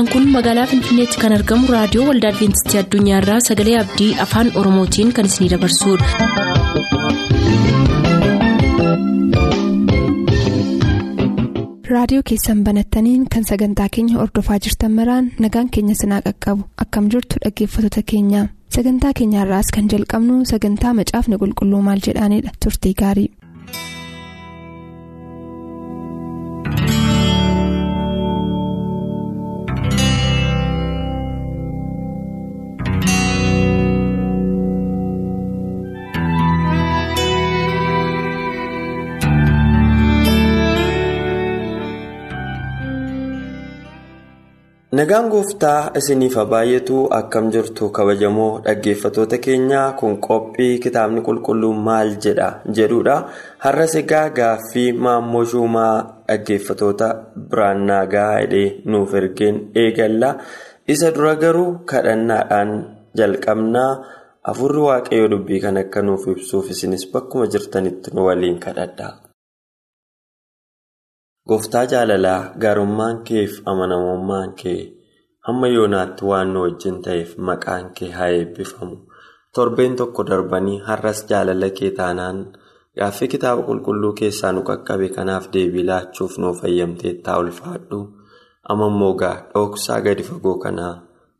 sagantaan kun magaalaa finfinneetti kan argamu raadiyoo waldaa adventistii addunyaarraa sagalee abdii afaan oromootiin kan isinidabarsudha. raadiyoo keessan banattaniin kan sagantaa keenya ordofaa jirtan maraan nagaan keenya sinaa qaqqabu akkam jirtu dhaggeeffattoota keenya sagantaa keenyaarraas kan jalqabnu sagantaa macaafni qulqulluu maal jedhaanidha turtii gaarii. Nagaan gooftaa isiniif baay'atu akkam jirtu kabajamoo dhaggeeffatoota keenyaa kun qophii kitaabni qulqulluun maal jedha jedhudha har'as egaa gaaffii maammoo shumaa dhaggeeffatoota biraan naagaa hidhee nuuf ergeen eegalla. Isa dura garuu kadhannaadhaan jalqabnaa. Afurri waaqayyoo dubbii kan akka nuuf ibsuuf isinis bakkuma jirtanitti nu waliin kadhadha. Gooftaa jaalalaa gaarummaan kee fi amanamummaan kee hamma yoonaatti waan nu wajjin ta'eef maqaan kee haa eebbifamu. Torbeen tokko darbanii har'as jaalala kee taanaan gaaffii kitaaba qulqulluu keessaa nu qaqqabe kanaaf deebii laachuuf nuuf fayyamteettaa ulfaadhu. Amma immoo gaa dhoksaa gadi fagoo kanaa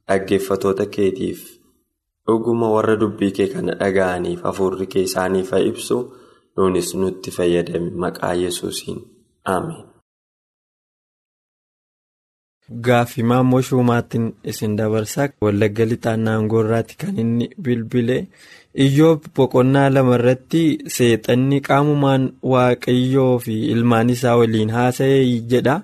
dhaggeeffatoota keetiif dhuguma warra dubbii kee kana dhaga'aniif hafuurri kee isaaniif haa ibsu nuunis nutti fayyadame maqaa yesuusiin ameen. Gaaffii maammoo shumaattiin isin dabarsaa wallagga lixaan naangoorraatti kan inni bilbile. Iyyoo boqonnaa lama irratti seexanni qaamumaan waaqayyoo fi ilmaan isaa waliin haasa'ee jedha.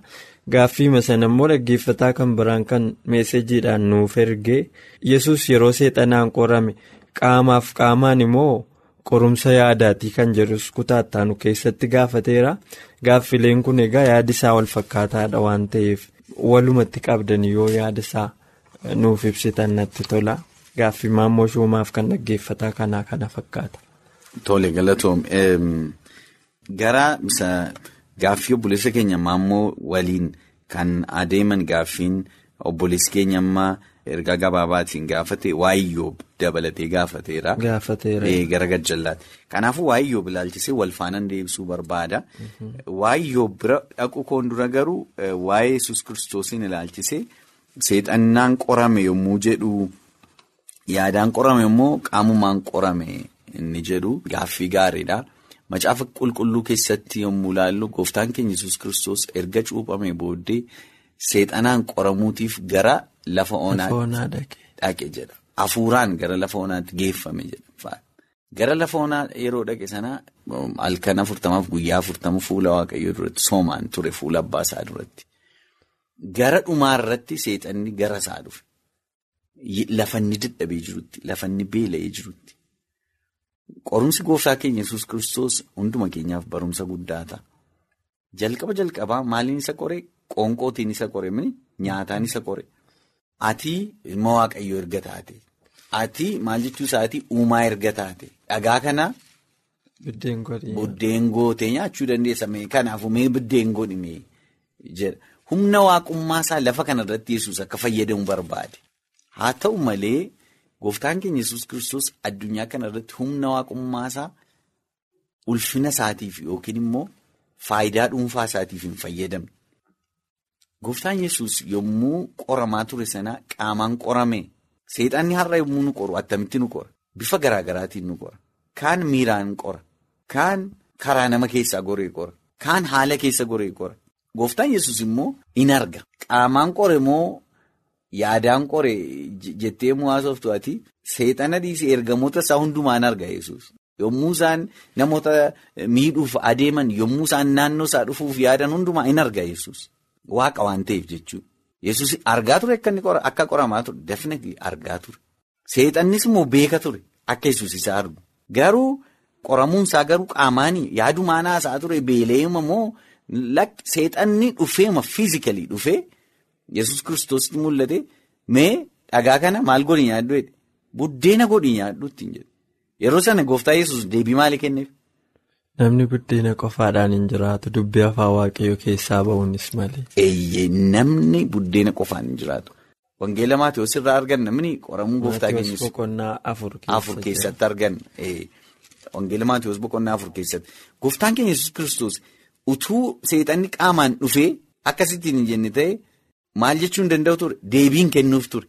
Gaaffii sana immoo dhaggeeffataa kan biraan kan meesejiidhaan nuuf erge yesus yeroo seexanaan qorame qaamaaf qaamaan immoo qorumsa yaadaatii kan jedhus kutaattaanu keessatti gaafateera. Gaaffileen kun egaa yaadi isaa wal fakkaataadha waan ta'eef. Walumatti qabdan yoo yaada isaa nuuf ibsitan natti tola gaaffii maammoo shumaaf kan dhaggeeffataa kanaa kana fakkaata. Tole galatoom gara gaaffii obboleessa keenya maammoo waliin kan adeeman gaaffiin obboleessi keenya ammaa ergaa gabaabaatiin gaafate waayyoo dabalatee gaafateera. Gaafateera. Gara gajjallaatti. Kanaafuu waayyoo ilaalchisee wal faanaan deebisuu barbaada. Waayyoo bira dhaqu koon dura garuu waa'ee yesus kiristoosiin ilaalchisee seexannaan qorame yommuu jedhu yaadaan qorame immoo qaamumaan qorame inni jedhu gaaffii gaariidha. Macaafa qulqulluu keessatti yommuu ilaallu gooftaan keenya yesus kiristoos erga cuuphame booddee seexanaan qoramuutiif gara. Lafa onaa dhaqe jedha. Hafuuraan gara lafa onaatti geeffame jedha. Gara lafa onaa yeroo dhaqe sanaa halkan afurtamaaf guyyaa afurtama fuula waaqayyoo duratti soomaan ture fuula abbaa isaa duratti. Gara dhumaarratti seexanni gara isaa dhufe. Lafa inni dadhabee jirutti, lafa inni beela'ee jirutti. Qorumsi gooftaa keenya yesus kiristoos hunduma keenyaaf barumsa guddaa ta'a. Jalqaba jalqabaa maaliin isa qoree? Qoonqootiin isa qoree nyaataan isa qoree? Ati ilma waaqayyoo erga taate ati maal jechuu isaatii uumaa erga taate dhagaa kana. Buddeen gootee nyaachuu dandeessa kanaafuu mee buddeen godhime jedha humna waaqummaa isaa lafa kanarratti yesus akka fayyadamu barbaade haa ta'u malee gooftaan keenya yesus kiristoos addunyaa kanarratti humna waaqummaa isaa ulfina isaatiif yookiin immoo faayidaa dhuunfaa isaatiif hin fayyadamne. Gooftaan yesus yommuu qoramaa ture sana qaamaan qorame seexanni har'a yommuu nu qoru attamitti nu qora bifa garaagaraatiin nu qora. Kaan miiraan qora. Kaan karaa nama keessaa goree qora. Kaan haala keessa goree qora. Gooftaan yesus immoo in arga. Qaamaan qore moo yaadaan qore jettee mu'aasoftu ati seexana dhiisee ergamoota isaa hundumaan arga yesus yommuu isaan namoota miidhuuf adeeman yommuu isaan naannoo isaa dhufuuf yaadan hundumaa in arga yesus. Waaqa waan ta'eef jechuudha. Yesuus argaa ture akka qoramaa ture definitely argaa ture. Seexannis immoo beeka ture akka yesus isa argu. Garuu qoramuun isaa garuu qaamaanii yaadumaan haasaa ture beela'eema moo seexanni dhufeema fiizikalii dhufee yesus kiristoositti mul'ate mee dhagaa kana maal godhi nyaaddu buddeena godhi nyaaddu ittiin jedhu. Yeroo sana gooftaa yesus deebii maalii kenneef? Namni buddeena qofaadhaan hin jiraatu dubbii afaan waaqayyoo keessaa ba'uunis malee. Eeyyee namni buddeena qofaan hin jiraatu. Wangeela Maatiyus irraa argan namni qoramuu gooftaa keenyas. boqonnaa afur keessatti argan. Wangeela Maatiyus boqonnaa afur keessatti. Gooftaan keenya Yesuus kiristoos utuu seexanni qaamaan dhufee akkasittiin hin jenne ta'e maal jechuu hin danda'u ture deebiin kennuuf ture.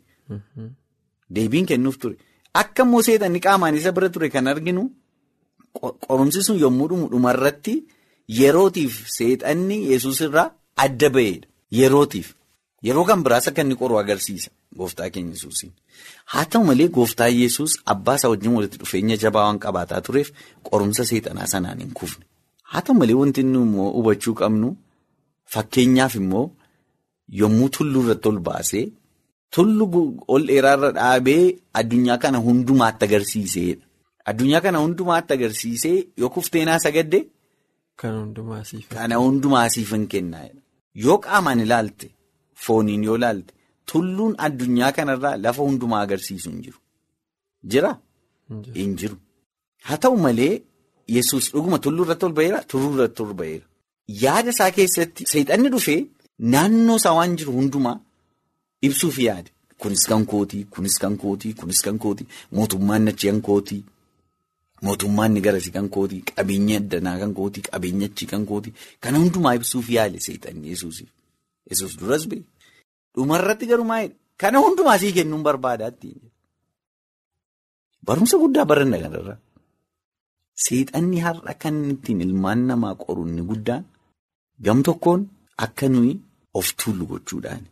Deebiin kennuuf ture. Akka immoo seexanni qaamaan isa bira ture kan arginu qorumsi sun yommuu dhumu dhumarratti yerootiif seexanni Yesuus irraa adda ba'eedha. Yerootiif. Yeroo kan biraas akka inni qoru agarsiisa gooftaa keenya Yesuusiin. Haa ta'u malee gooftaa Yesuus abbaa isaa wajjin walitti dhufeenya jabaa waan qabaataa tureef qorumsa seexanaa sanaan hin kufne. Haa ta'u malee wanti inni immoo hubachuu qabnu fakkeenyaaf immoo yommuu tulluu irratti ol baasee tulluu ol dheeraarra dhaabee addunyaa kana hundumaatti agarsiiseedha. Addunyaa kana hundumaatti agarsiisee yoo kufteenaa sagadde. Kan hundumaa siif. Kana hundumaa siif hin kennaadha. Yoo qaamaan ilaalte fooniin yoo ilaalte tulluun addunyaa kanarraa lafa hundumaa agarsiisu hin jiru. Jira? Hin jiru. Haa ta'u malee Yesuus dhuguma tulluu irratti ol ba'eera tulluu irratti ol ba'eera. Yaada isaa keessatti seexanni dhufee naannoo isaa waan jiru hundumaa ibsuuf yaade. Kunis kan kootii, kunis kan kootii, kunis kan kootii, mootummaan achi kan kootii. Mootummaan ni garasi kan kootii, qabeenya addanaa kan kootii, qabeenya achi kan kootii. Kana hundumaa ibsuuf yaale seexanni Yesuusiif. Yesuus duras ba'e. Dhumarratti garuu maayidha? Kana hundumaa sii kennuun barbaadaatti. Barumsa guddaa baranna kanarraa. Seexanni har'a kan ittiin ilmaan namaa qoru inni guddaan gam tokkoon akka nuyi of tuullu gochuudhaani.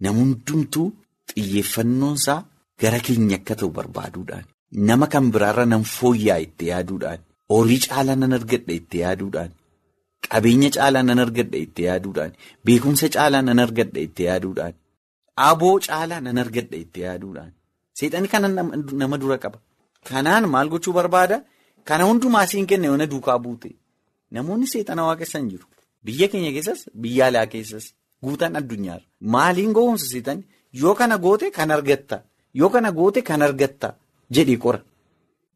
Nama hundumtuu xiyyeeffannoonsaa gara keenya akka ta'u barbaaduudhaani. Nama kan biraarra nan fooyya'aa itti yaaduudhaan horii caalaa nan argadha itti yaaduudhaan qabeenya caalaa nan argadha itti yaaduudhaan beekumsa caalaa nan argadha itti yaaduudhaan aboo caalaa nan argadha itti yaaduudhaan seexanni kana nama dura qaba. Kanaan maal gochuu barbaada? Kana hundumaa siin kenna yoona duukaa buute namoonni seexana waaqessan jiru. Biyya keenya keessas biyya alaa keessas guutaan addunyaarra maaliin gowwoomsa seexanni yoo kana goote kan argatta yoo kana goote kan argatta. Jedhee qora.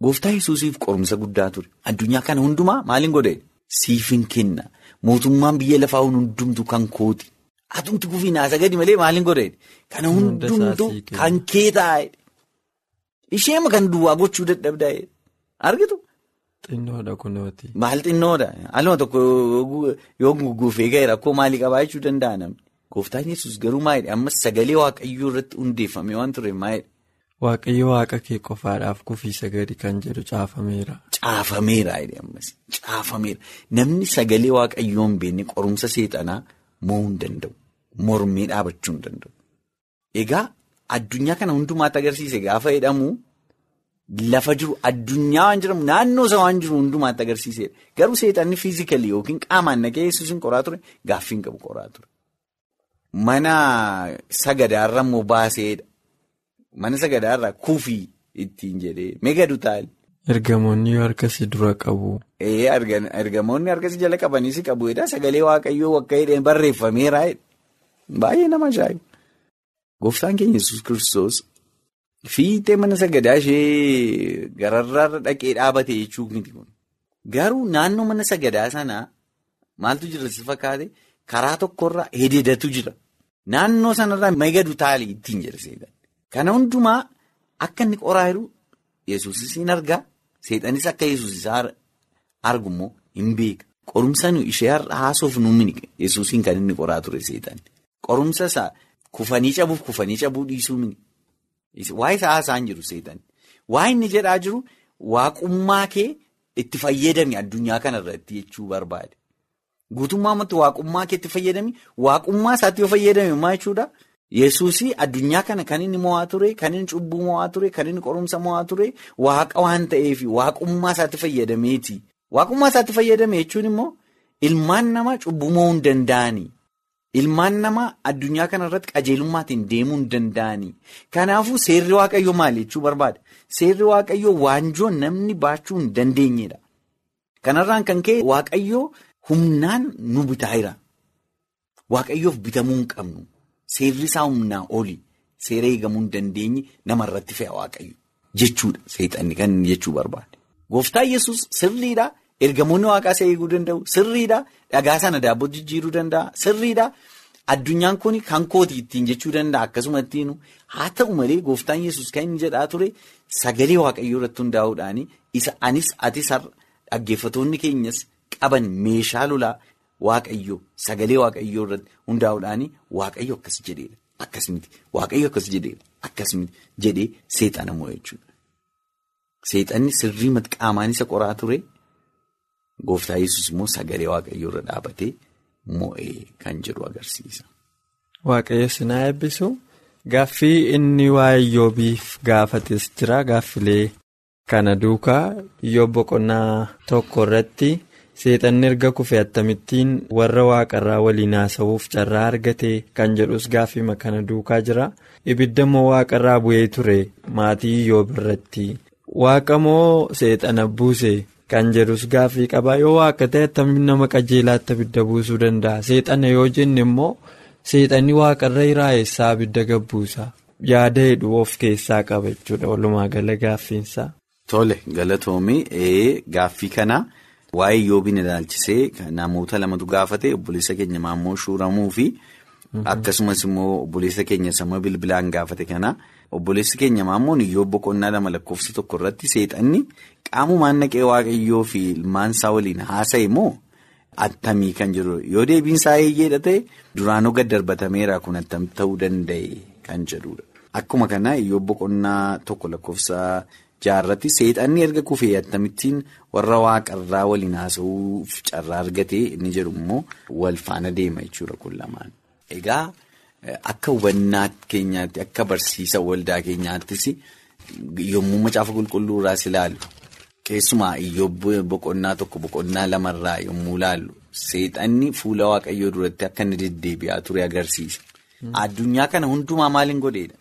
Gooftaa Yesuusiif qorumsa guddaa ture. Addunyaa kana hundumaa maaliin godhe? Siifin kenna. Mootummaan biyya lafaa hundumtu kan kooti. Atumti kufiin haasa gadi malee maaliin godhe? Kana hundumtu kan kee taa'e. Isheema kan duwwaa gochuu dadhabdaa argitu. Xinnoodha kunooti. Maal xinnoodha? Aluma tokko yoo gugguufee ga'e rakkoo maalii qabaa jechuu danda'a namni. Gooftaan Yesuus garuu maayidha? Ammas sagalee waaqayyoo irratti hundeeffame waan ture maayidha? Waaqayyo waaqa kee qofaadhaaf kufiisa gadi kan jedhu caafameera. Caafameera caafameera namni sagalee waaqayyoo hin beekne qorumsa seexanaa mo'uu hin danda'u mormee dhaabachuu hin danda'u. Egaa addunyaa kana hundumaatti agarsiise gaafa jedhamu lafa jiru addunyaa waan jedhamu naannoo isaa waan jiru hundumaatti agarsiisedha garuu seexanni fiizikalii yookiin qaamaan naqee yesuusin qoraa ture gaaffii hin qabu qoraa ture. Mana sagadaarra immoo baaseedha. Mana sagadaarraa kuufii ittiin jedhee megadu taali. Ergamoonni harkasii dura qabu. Ergamoonni harkasii jala qabanii si qabu sagalee waaqayyoo akka hidheen barreeffameera baay'ee nama ajaa'ibu. Gooftaan keenya Yesuus kiristoos fiixee mana sagadaa ishee gararraarra dhaqee dhaabate jechuu miti kun. Garuu naannoo mana sagadaa sanaa maaltu jira si fakkaate karaa tokkorra hidheedatu jira. Naannoo sanarraa megadu taali ittiin jedhe Kana hundumaa akka inni qoraa jiru yesuusis hin argaa seexanis akka yesuus isaa argu immoo hin beeka. Qorumsa ishee har'a haasoof nu mini yesuusiin kan inni qoraa ture seexan. Qorumsa isaa kufanii cabuuf kufanii cabuu dhiisuu mini. Waa isa haasaan jiru seexan. Waa inni jedhaa jiru waaqummaa kee itti fayyadami addunyaa kanarratti jechuu barbaade. Guutummaa ammatti waaqummaa kee itti fayyadami waaqummaa isaatti yoo fayyadame maa jechuudha? Yesuusii addunyaa kana kan inni mo'aa ture, kan inni cubbuu mo'aa ture, kan inni qorumsa mo'aa ture, waaqa waan ta'eef waaqummaa isaatti fayyadameeti. Waaqummaa isaatti fayyadame jechuun immoo ilmaan namaa cubbuu mo'uu hin danda'ani. Ilmaan namaa addunyaa kana irratti qajeelummaatiin deemuu hin danda'ani. Kanaafuu seerri waaqayyoo maali jechuu barbaada? Seerri waaqayyoo waanjoo namni baachuu hin dandeenyedha. Kanarraan kan ka'e waaqayyoo humnaan nu bitaa jira. Waaqayyoof bitamuu hin qabnu. Seerri isaa humnaa oli seera eegamuu hin dandeenye namarratti fe'a waaqayyo jechuudha seexanni kan jechuu barbaade. Gooftaan yesus sirriidhaa Ergamoonni waaqaa isa eeguu danda'u sirriidha. Dhagaa sana daabboo jijjiiruu danda'a sirriidha. Addunyaan kun kan kooti ittiin jechuu danda'a akkasuma ittiin haa ta'u malee gooftaan yesus kan inni jedhaa ture sagalee waaqayyoo irratti hundaa'uudhaan isa anis atis dhaggeeffatoonni keenyas qaban meeshaa lolaa waaqayyoo sagalee waaqayyoo irratti hundaa'uudhaan waaqayyo akkas jedheera akkasumatti waaqayyo akkas jedheera akkasumatti jedhee seexana mo'e jechuudha. Seexanni sirrii qaamaan isa qoraa ture gooftaa yesus immoo sagalee waaqayyoo irra dhaabatee. Mo'ee kan jedhu agarsiisa. Waaqayyo sinaa eebbisu gaaffii inni waa'ee Iyyoobiif gaafates jira gaaffilee kana duukaa Iyyoob boqonnaa tokko irratti seexanni erga kufe attamittiin warra waaqarraa waliin haasa'uuf carraa argate kan jedhus gaaffima kana duukaa jira ibidda moo waaqarraa bu'ee ture maatii Iyyoob irratti waaqa moo seexana buuse. Kan jedhus gaaffii qabaa yoo waaqa ta'e attamiin nama qajeelaatti abidda buusuu danda'a seexana yoo jenne immoo seexanni waaqarra iraayessaa abidda gabbuusa yaada heduu of keessaa qaba jechuudha walumaa gala gaaffiinsaa. Tole galatoomii gaaffii kana waa'ee Iyyoobiin ilaalchisee namoota lamatu gaafate obboleessa keenya maammoo shuuramuu fi akkasumas immoo obboleessa keenya sammuu bilbilaan gaafate kana. Obboleessi keenya maammoon Iyyoob boqonnaa lama lakkoofsa tokko irratti seexanni qaamumaan naqee waaqayyoo fi ilmaan isaa waliin haasa'e moo attamii kan jiru yoo deebiin isaa eeyyeedha ta'e duraanuu gad darbatameera kun attam ta'uu danda'e kan jedhudha. Akkuma kana Iyyoob boqonnaa tokko lakkoofsa jaarratti seexanni erga kufee attamittiin warra waaqarraa waliin haasa'uuf carraa argate inni jedhu immoo wal faana deema jechuudha kun lamaan. Egaa. Akka hubannaa keenyaatti akka barsiisa waldaa keenyaattis yommuu macaafa qulqulluu irraas ilaallu keessumaa Iyyoob boqonnaa tokko boqonnaa lamarraa yommuu ilaallu seexanni fuula waaqayyoo duratti akka inni deddeebi'aa ture agarsiisa. Addunyaa kana hundumaa maaliin godheedha?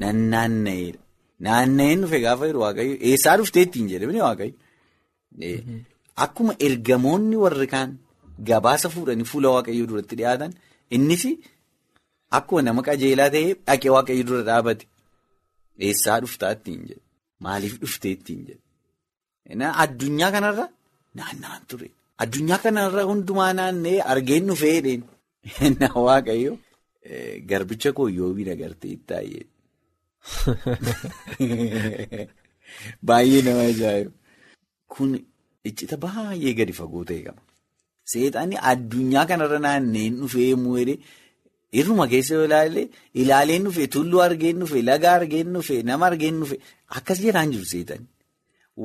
Nannaanna'eedha. Naanna'een dhufe gaafa jiru waaqayyo eessaa dhuftee ittiin jedhamne waaqayyo. Akkuma ergamoonni warri kaan gabaasa fuudhanii fuula waaqayyoo duratti dhiyaatan innis. Akkuma nama qajeelaa ta'ee dhaqee waaqayyo dura dhaabate eessaa dhuftaa ittiin jedhe maaliif dhuftee ittiin jedhe addunyaa kanarra naanna'an ture addunyaa kanarra hundumaa naanna'ee argeen dhufeedheen na waaqayyo garbicha koo Iyyoobiin agartee taa'ee baay'ee nama ajaa'iba kun iccita baay'ee gadi fagoo ta'e qaba seexanni addunyaa kanarra naanna'een dhufee mu'ee. Irruma keessa yoo ilaalle ilaaleen dhufe tulluu argeen dhufe laga argeen dhufe nama argeen dhufe akkas jedhaan jiru seexanni.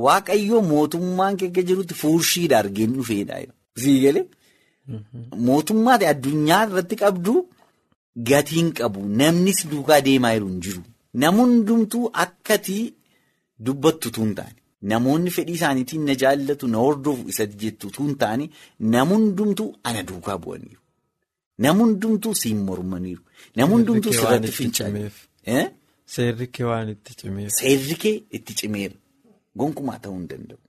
Waaqayyoo mootummaan keessa jirutti fuurshiidha argeen dhufeedha. Siigale mootummaa addunyaa irratti qabdu gatiin qabu namnis duukaa deemaa jiru hin jiru. Namoonni hundumtuu akkatii dubbattu tun taane namoonni fedhii isaaniitiin na jaallatu na hordofu isa jettu tun taane namoonni hundumtuu ana duukaa bu'aniiru. Namoonni hundumtuu siin mormaniiru. Namoonni hundumtuu sirratti finca'aniiru. Seerri kee waan itti cimeera. Seerri kee itti cimeera. Gonkumaa ta'uu hin danda'u.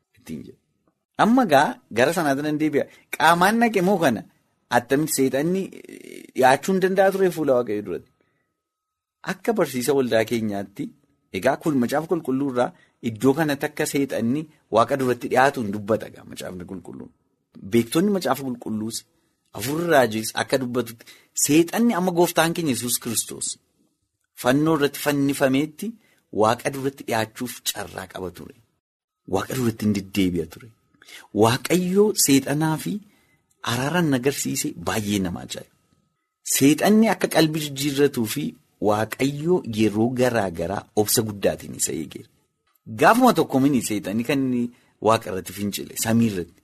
Amma gaa gara sanaatti nan deebi'a. Qaamaan naqe moo kana attamitti seexanni dhiyaachuu hin danda'a ture fuula waaqayyoo duratti. Akka barsiisa waldaa keenyaatti egaa kun macaafa qulqulluu irraa iddoo kanatti akka seexanni waaqa duratti dhiyaatu hin dubbata gaa macaafni qulqulluun. Beektonni macaafa qulqulluus. Afurri raajis akka dubbatutti seexanni amma gooftaan keenya yesus kiristoos fannoo irratti fannifameetti waaqa duratti dhiyaachuuf carraa qaba ture. Waaqa duratti hin deddeebi'a ture. Waaqayyoo seexanaa fi araaraan agarsiise baay'ee nama ajaa'iba. Seexanni akka qalbii jijjiirratuu fi waaqayyoo yeroo garaa garaa obsa guddaatiin isa eegeera. Gaafuma tokko mini seexanni kan inni waaqa irratti fincile samii irratti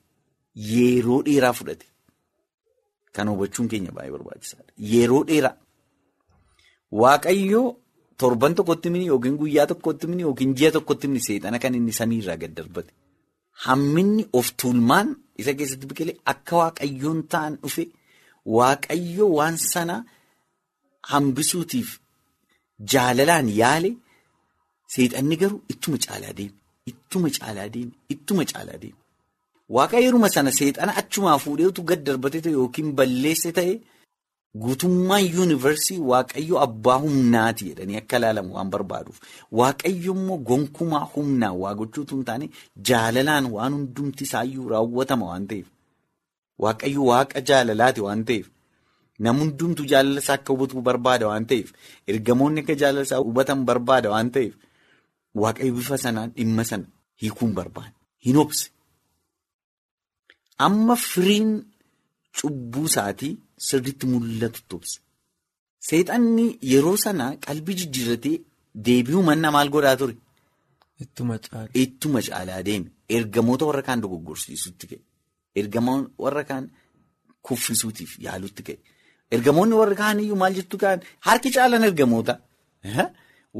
yeroo dheeraa fudhate. Kan hubachuun keenya baay'ee barbaachisaadha. Yeroo dheeraa waaqayyoo torban tokkotti mini yookiin guyyaa tokkotti mini yookiin ji'a tokkotti mini seexana kan inni samiirraa gad darbate. Hamminni of tuulmaan isa keessatti biqilee akka waaqayyoon ta'an dhufe waaqayyoo waan sana hambisuutiif jaalalaan yaale seexanni garuu ittuma caalaa deeme. Ittuma caalaa deeme. Ittuma caalaa deeme. Waaqayyooruma sana seexana achumaa fuudheetu gad darbate ta'e yookiin balleesse ta'e Guutummaan yuunivarsii waaqayyo abbaa humnaati jedhanii akka ilaalamu waan barbaaduuf waaqayyo immoo gonkumaa humnaan waa gochuutu hin taane jaalalaan waan hundumti isaayyuu raawwatama waan ta'eef waaqayyo waaqa jaalalaati waan ta'eef namni hundumtu jaalala isaa akka hubatu barbaada waan ta'eef ergamoonni akka jaalala isaa hubatan barbaada waan ta'eef waaqayyo bifa sanaan dhimma sana hiikuun barbaada hin obse. Amma firiin cubbuu isaatii sirriitti mul'atu tobse. Seexanni yeroo sana qalbii jijjiirratee deebi'uu manna maal godhaa ture? Ittuma caalaa deeme. Ergamoota warra kaan dogoggorsiisutti ka'e. Ergamoota warra kaan kuffisuutiif yaalutti ka'e. Ergamoonni warra kaan iyyuu maal jettu kaan harki caalan ergamoota.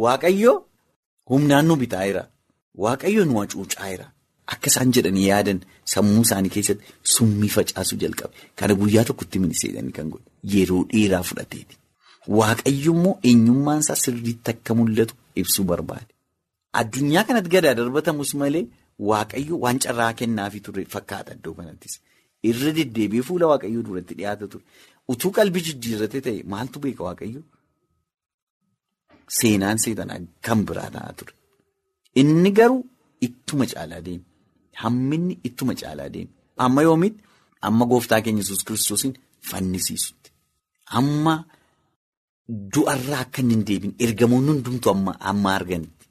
Waaqayyo humnaan nu bitaayeera. Waaqayyo nu hacuucaayeera. Akka isaan jedhanii yaadan sammuu isaanii keessatti summii facaasuu jalqabe. Kana guyyaa tokkotti miniseedhanii kan godhe yeroo dheeraa fudhateeti. Waaqayyo immoo eenyummaan isaa sirriitti akka mul'atu ibsuu barbaade. Addunyaa kanatti gadaa darbatamus malee Waaqayyo waan carraa kennaafii ture fakkaata iddoo kanattis. Irra deddeebi'ee fuula Waaqayyoo duratti dhiyaata ture. Utuu qalbii jijjiirrate ta'e maaltu beeka Waaqayyo? Seenaan seetanaa kan biraa ta'aa ture. Inni garuu ittuma caalaa deeme. Hamminni ittuma caalaa deeme. Amma yoomitti amma gooftaa keenya Yesuus kiristoosiin fannisiisutti. Amma du'arraa akka inni hin deebiin ergamoonni hundumtu amma arganitti.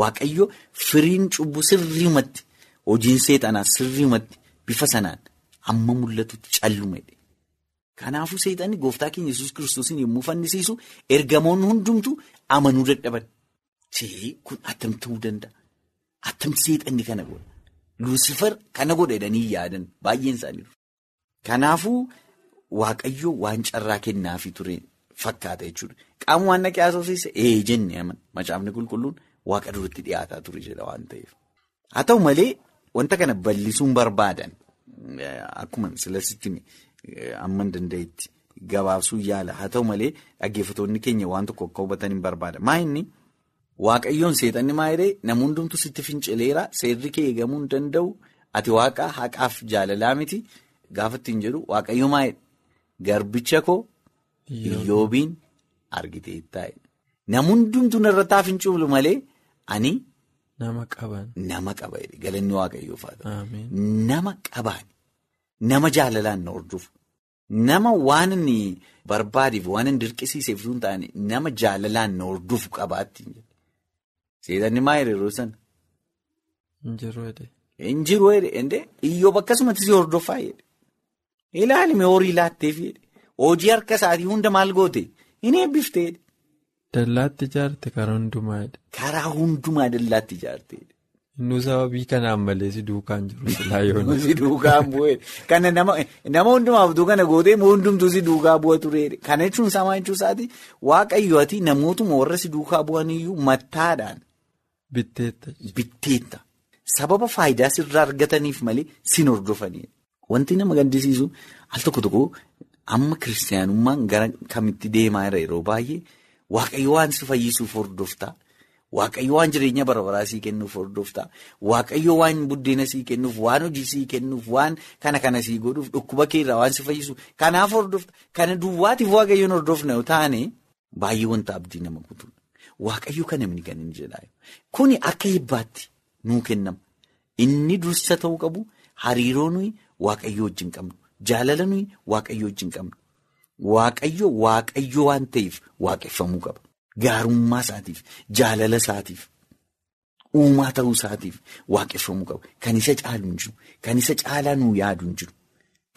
Waaqayyo firiin cubbuu sirriimatti hojiin seexanaa sirriimatti bifa sanaan amma mul'atutti callumadhe. Kanaafuu seexanni gooftaa keenya Yesuus kiristoosiin yommuu fannisiisu ergamoonni hundumtu amanuu dadhaban. Chee kun attam ta'uu danda'a? Attam seexanni kana godha? Luusifar kana godha jedhanii yaadan baay'een isaanii. Kanaafuu Waaqayyo waan carraa kennaafii ture fakkaata jechuudha. Qaama waan naqee haasofsiise ee jennee aman macaafni qulqulluun waaqa duratti dhiyaataa ture jedha waan ta'eef. Haa ta'u malee wanta kana bal'isuun barbaadan akkuma silasitti amma danda'etti gabaabsuu yaala. Haa ta'u malee dhaggeeffattoonni keenya waan tokko akka hubatan hin barbaada. Maa inni waaqayyoon seexanni maa jedhee namni hundumtu sitti fincileera seerri kee eegamuu hin danda'u ati waaqa haqaaf jaalalaa miti gaafa ittiin jedhu waaqayyo maa jedhe garbicha koo iyyoobiin argitee taa'e. Namni hundumtuu narratti haa fincilu malee ani. Nama qaban. Nama qaba galanni waaqayyoof haa ta'u. Nama qabaan nama jaalalaan na hordofu nama waan inni barbaadeef waan inni dirqisiiseef sun taane nama jaalalaan na hordofu qabaatti. Seexanni maa yeroo sana. Injiru jedhe. Injiru jedhe iyyoob akkasumatti si hordofaa jedhe. Ilaalime horii laatteef jedhe. Hojii harka isaatii hunda maal goote hin eebbiftee jedhe. Dallaatti ijaarte karaa hundumaa jedhe. Karaa hundumaa dallaatti ijaarte. Innuu sababii kanaan malee si duukaan jiru silaa yoona. Si duukaan bu'ee kana nama hundumaaf utuu kana gootee hundumtuu si duukaa bu'a tureedha. Kana jechuun isaa maal jechuu isaati waaqayyo ati namootuma warra si duukaa bu'aniyyuu mattaadhaan. Bitteetta. Bitteetta. Sababa faayidaa sirraa argataniif malee sin hordofanii. Wanti nama gaddisiisu al tokko tokko amma kiristaanummaan gara kamitti deemaa jira yeroo baay'ee waaqayyo waan si fayyisuuf hordoftaa. Waaqayyo waan jireenya bara baraa sii kennuuf hordoftaa. Waaqayyo waan buddeena sii kennuuf, waan hojii sii kennuuf, waan kana kana sii godhuuf, dhukkuba keerraa waan si fayyisuuf. Kanaaf hordofta. Kana duwwaatiif waaqayyoon hordofna yoo taane baay'ee wanta abdii nama kutuudha. Waaqayyo kana mini kan inni jedhaa. Kuni akka eebbaatti nuu kennama. Inni dursa ta'uu qabu hariiroo nuyi waaqayyo wajjin qabnu. Jaalala nuyi waaqayyo wajjin qabnu. Waaqayyo waaqayyo waan ta'eef waaqeffamuu qaba. Gaarummaa isaatiif jaalala isaatiif uumaa ta'uu isaatiif waaqeffamuu qaba. Kan isa caalu hin jiru. Kan isa caalaa nu yaadu hin jiru.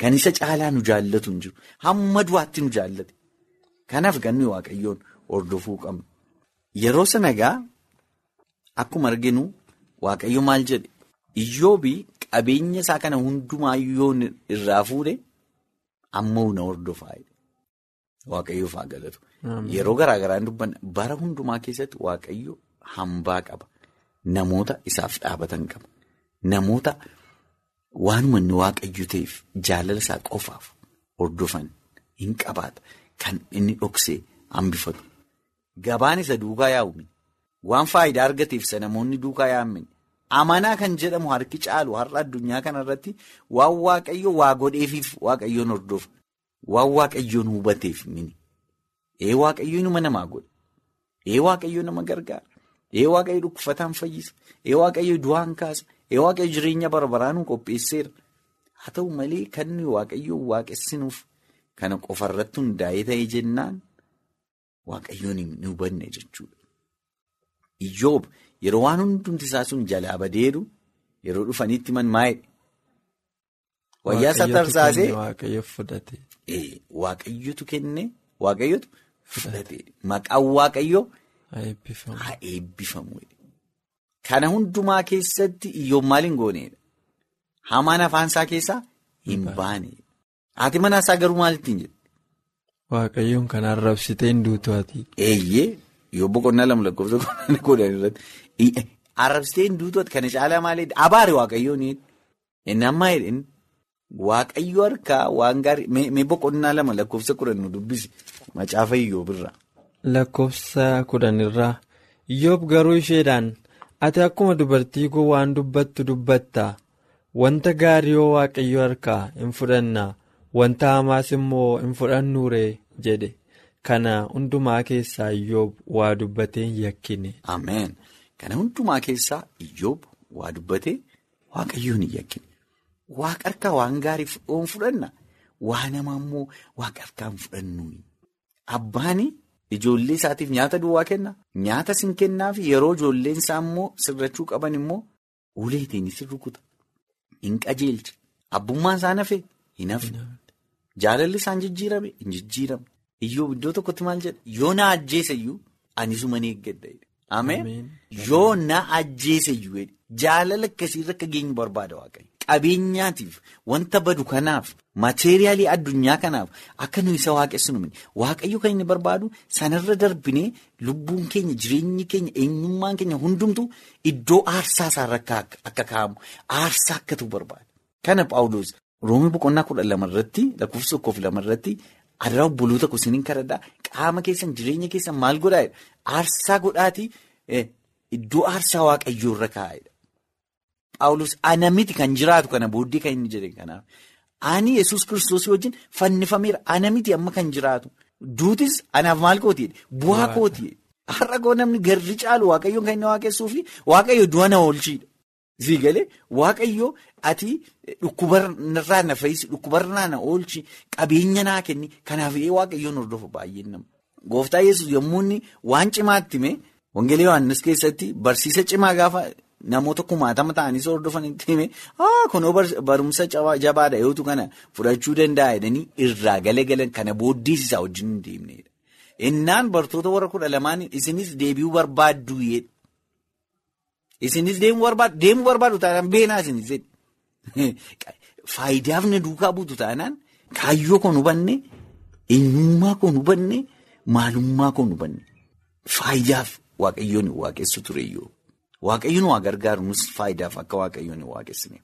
Kan isa caalaa nu jaallatu hin jiru. Hamma du'aatti nu jaallate. Kanaaf kan nuyi waaqayyoon hordofuu qabnu. Yeroo sana egaa akkuma arginu waaqayyo maal jedhe iyyoobii qabeenya isaa kana hundumaayyuu irraa fuudhe amma na hordofaa waaqayyoof haa galatu. Yeroo garaa garaan dubbanna bara hundumaa keessatti waaqayyo hambaa qaba. Namoota isaaf dhaabatan qaba. Namoota waanuma inni waaqayyo ta'eef jaalala isaa qofaaf hordofan hin qabaata. Kan inni dhoksee hambifatu. Gabaan isa duukaa yaa'uun waan faayidaa argateef isa namoonni duukaa yaa'an amanaa kan jedhamu harki caalu har'a addunyaa kanarratti waan waaqayyo waa godheefiif waaqayyoon hordofa. Waan waaqayyoon hubateef mini. Ee waaqayyo nama namaa godha. Ee waaqayyo nama gargaara. Ee waaqayyo dhukkufataan fayyisa. Ee waaqayyo du'aan kaasa. Ee waaqayyo jireenya bara baraan qopheesseera. Haa ta'u malee kan nuyi waaqayyoon waaqessinuuf kana qofarratti hundaa'ee ta'ee jennaan waaqayyoon hin hubanne jechuudha. Iyyoob yeroo waan hundumti isaa sun jalaa badeeru yeroo dhufanitti man maayedha. Wayyaa isaa tarsaasee. Waaqayyotu kenne waaqayyotu fudhate maqaan waaqayyoo haa eebbifamu. Kana hundumaa keessatti iyyoob maal hin gooneedha? Hamaan afaan isaa keessaa hin baaneedha. Haati manaa isaa garuu maal ittiin jedhu? Waaqayyoon kan arrabsitee hin duutu ati. Eeyyee yoo boqonnaa lama lakkoofsa kudhan irratti arrabsitee hin duutu kana caalaa maali? Abaare waaqayyoon inni ammaa jedhani. Waaqayyo harkaa waan gaarii mee boqonnaa lama lakkoofsa kudhan nu dubbisi macaafa Iyyoob irraa. Lakkoofsa kudhan irraa Iyyoob garuu isheedhaan ati akkuma dubartii kun waan dubbattu dubbatta wanta gaarii yoo waaqayyo harkaa hin fudhanna wanta hamaas immoo hin fudhannuure jedhe kana hundumaa keessaa Iyyoob waa dubbatee hin yakkine. Ameen kana hundumaa keessaa Iyyoob waa dubbatee waaqayyoon hin yakkine. Waaqa harkaa waan gaarii fudhanna waa nama immoo waaqa harkaa hin fudhannu. Abbaan ijoollee isaatiif nyaata duwwaa kenna. Nyaata sin kennaaf yeroo ijoolleen isaa immoo sirrachuu qaban immoo uleetiin isin rukuta. Hin qajeelcha. Abbummaan isaa hafee hin hafne. Jaalalli isaan jijjiirame hin jijjiiramne. Iyyoo iddoo tokkotti maal jedha yoo na ajjeesayyuu ani suma ni eeggadha. Ameen. Yoo na ajjeesayyuu jaalala akkasiirra akka geenyu barbaada waaqayyo. Qabeenyaatiif wanta badu kanaaf mateeriyaalii addunyaa kanaaf akka nuyi isa waaqessinu waaqayyo kan inni barbaadu sanarra darbinee lubbuun keenya jireenyi keenya eenyummaan keenya hundumtu iddoo aarsaa isaarra akka kaa'amu aarsaa akka ta'u barbaada. Kana Paawuloos roomii boqonnaa kudha lama irratti lakkoofsa tokkoof lama irratti adaraa obboloota kusiniin kadhadhaa qaama keessan jireenya keessan maal godhaa aarsaa godhaatii iddoo aarsaa waaqayyoo irra kaa'edha. Paawulos ana miti kan jiraatu kana booddee kan inni jedhe kanaaf ani yesus kiristoos wajjin fannifameera ana miti amma kan jiraatu. Duutis anaaf maal kooti bu'aa kooti har'a koo namni garri caalu waaqayyoon kan inni waaqessuu fi waaqayyo du'a na oolchiidha. Sii galee waaqayyo ati dhukkubarraa na fayyisi dhukkubarraa na oolchi qabeenya naa kenni. Kanaaf waaqayyoon hordofa baay'een nama. Gooftaa yesus yommuu inni waan cimaatti hime. Wangeelii Yohaannis keessatti barsiisa cimaa gaafa. Namoota kumaatama ta'anii hordofanitti hime kunoo barumsa jabaadha yootu kana fudhachuu danda'a jedhanii irraa galagalan kana booddees isaa wajjin hin deemnedha. Innaan bartoota warra kudha lamaan isinis deebi'uu barbaaddu jedhe. Isinis deemuu barbaaddu deemuu barbaaddu taanaan beenaa isinis jedhe. Faayidaaf na duukaa buutu taanaan kaayyoo kan hubanne eenyummaa kan hubanne maalummaa kan hubanne faayidaaf waaqayyoon waaqessu tureyyoo. Waaqayyoon waa gargaaru nus faayidaaf akka waaqayyoon hin waaqessineef.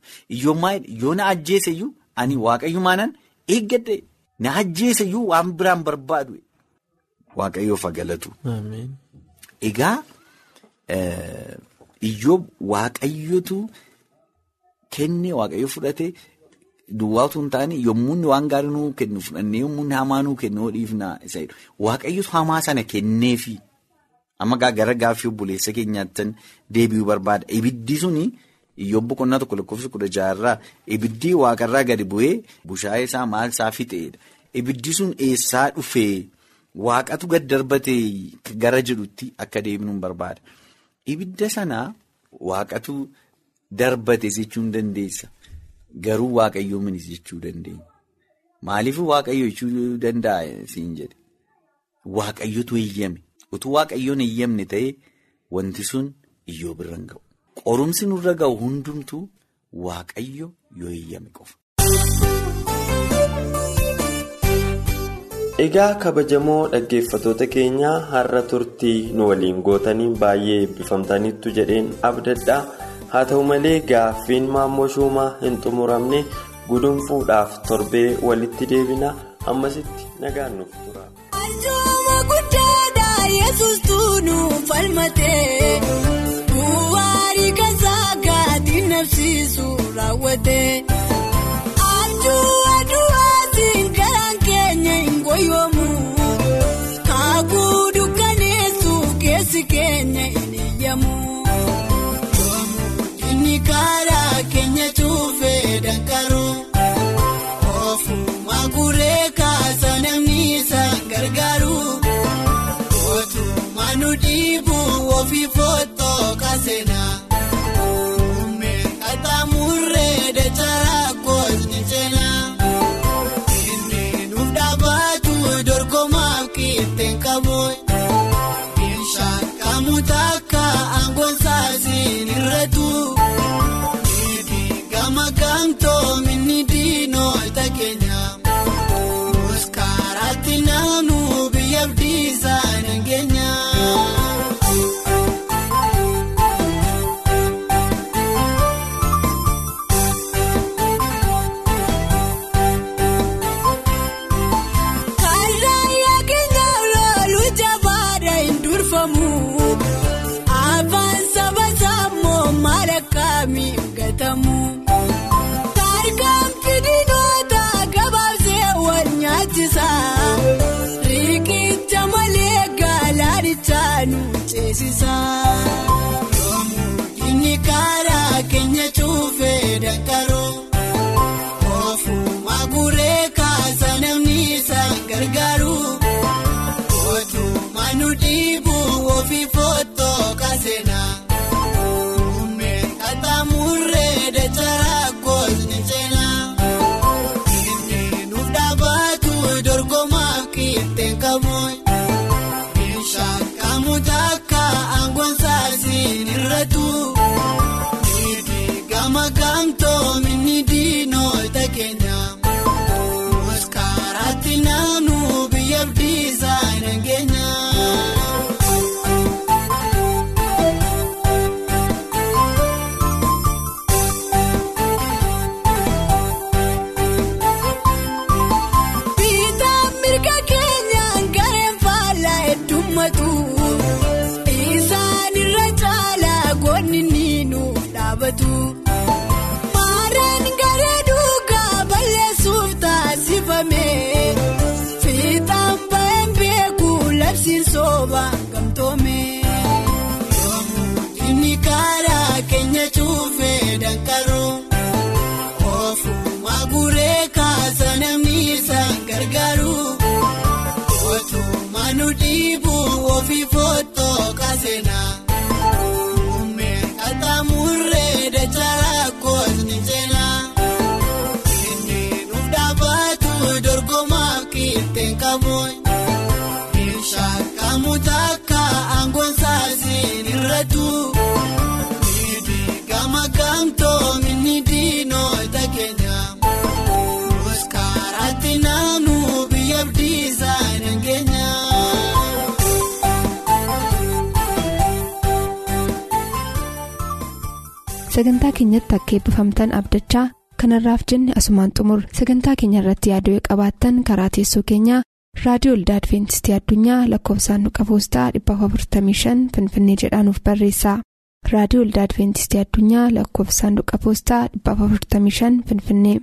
Yoo na ajjeeseyyuu ani waaqayyumaanan eeggadhe na ajjeeseyyuu waan biraan barbaadu waaqayyoof galatu. Egaa iyyoob waaqayyotu kenne waaqayyo fudhate duwwaa otoo hin taane yommuu waan gaarii nuu kennu fudhannee yommuu hamaa nuu kennu dhiifnaa isa jedhu waaqayyotu hamaa sana kenneefi. Amma gara gaaffii obboleessa keenyaatti deebi'uu barbaada. Ibiddi suni iyyoob boqonnaa tokko lakkoofsa kudha jaarraa ibiddi waaqarraa gadi bu'ee bushaayee isaa maal isaa fixeedha. Ibiddi sun eessaa dhufee waaqatu gad darbatee gara jedhutti akka deebinuun barbaada. Ibidda sanaa waaqatu darbate jechuu hin dandeessa. Garuu waaqayyoo minis jechuu dandeenya. Maaliif waaqayyo jechuu danda'a siin jedhe? Waaqayyotu eeyyame. Utuu waaqayyoon eeyyamne ta'ee wanti sun iyyoob irra hin ga'u. Qorumsi nurra ga'u hundumtuu waaqayyo yoo eeyyame qofa. Egaa kabajamoo dhaggeeffatoota keenyaa har'a turtii nu waliin gootaniin baay'ee eebbifamtaniittu jedheen abdadhaa haa ta'u malee gaaffiin maammoo shuumaa hin xumuramne gudunfuudhaaf torbee walitti deebina ammasitti nagaan nuuf tura. yesus tunuuf falmatee bu'aarii kasaa gaatiin nabsiisu raawwatee abjuu aduwaatiin garaan keenya hin goyyoomu kaakuu dukkaneessuuf keessi keenya hin iyyamu inni karaa keenya cuufee dankaruu ofuma guree kaasa namni isaan gargaaru. dhiibu ofii footoo kaasena. ofii fooyya. aangoonsaa siin irrattu gama gaamtoo minni diinoota keenya muskaaraatti naannoo biyya diizaayina keenya. sagantaa keenyatti akka eebbifamtan abdachaa kanarraaf jenne asumaan xumur. Sagantaa keenya irratti yaaduu qabaattan karaa teessoo keenyaa raadiyoo olda adventistii addunyaa lakkoofsaanduqa poostaa 455 finfinnee jedhaanuf barreessa raadiyoo olda adventistii addunyaa lakkoofsaanduqa poostaa 455 finfinnee.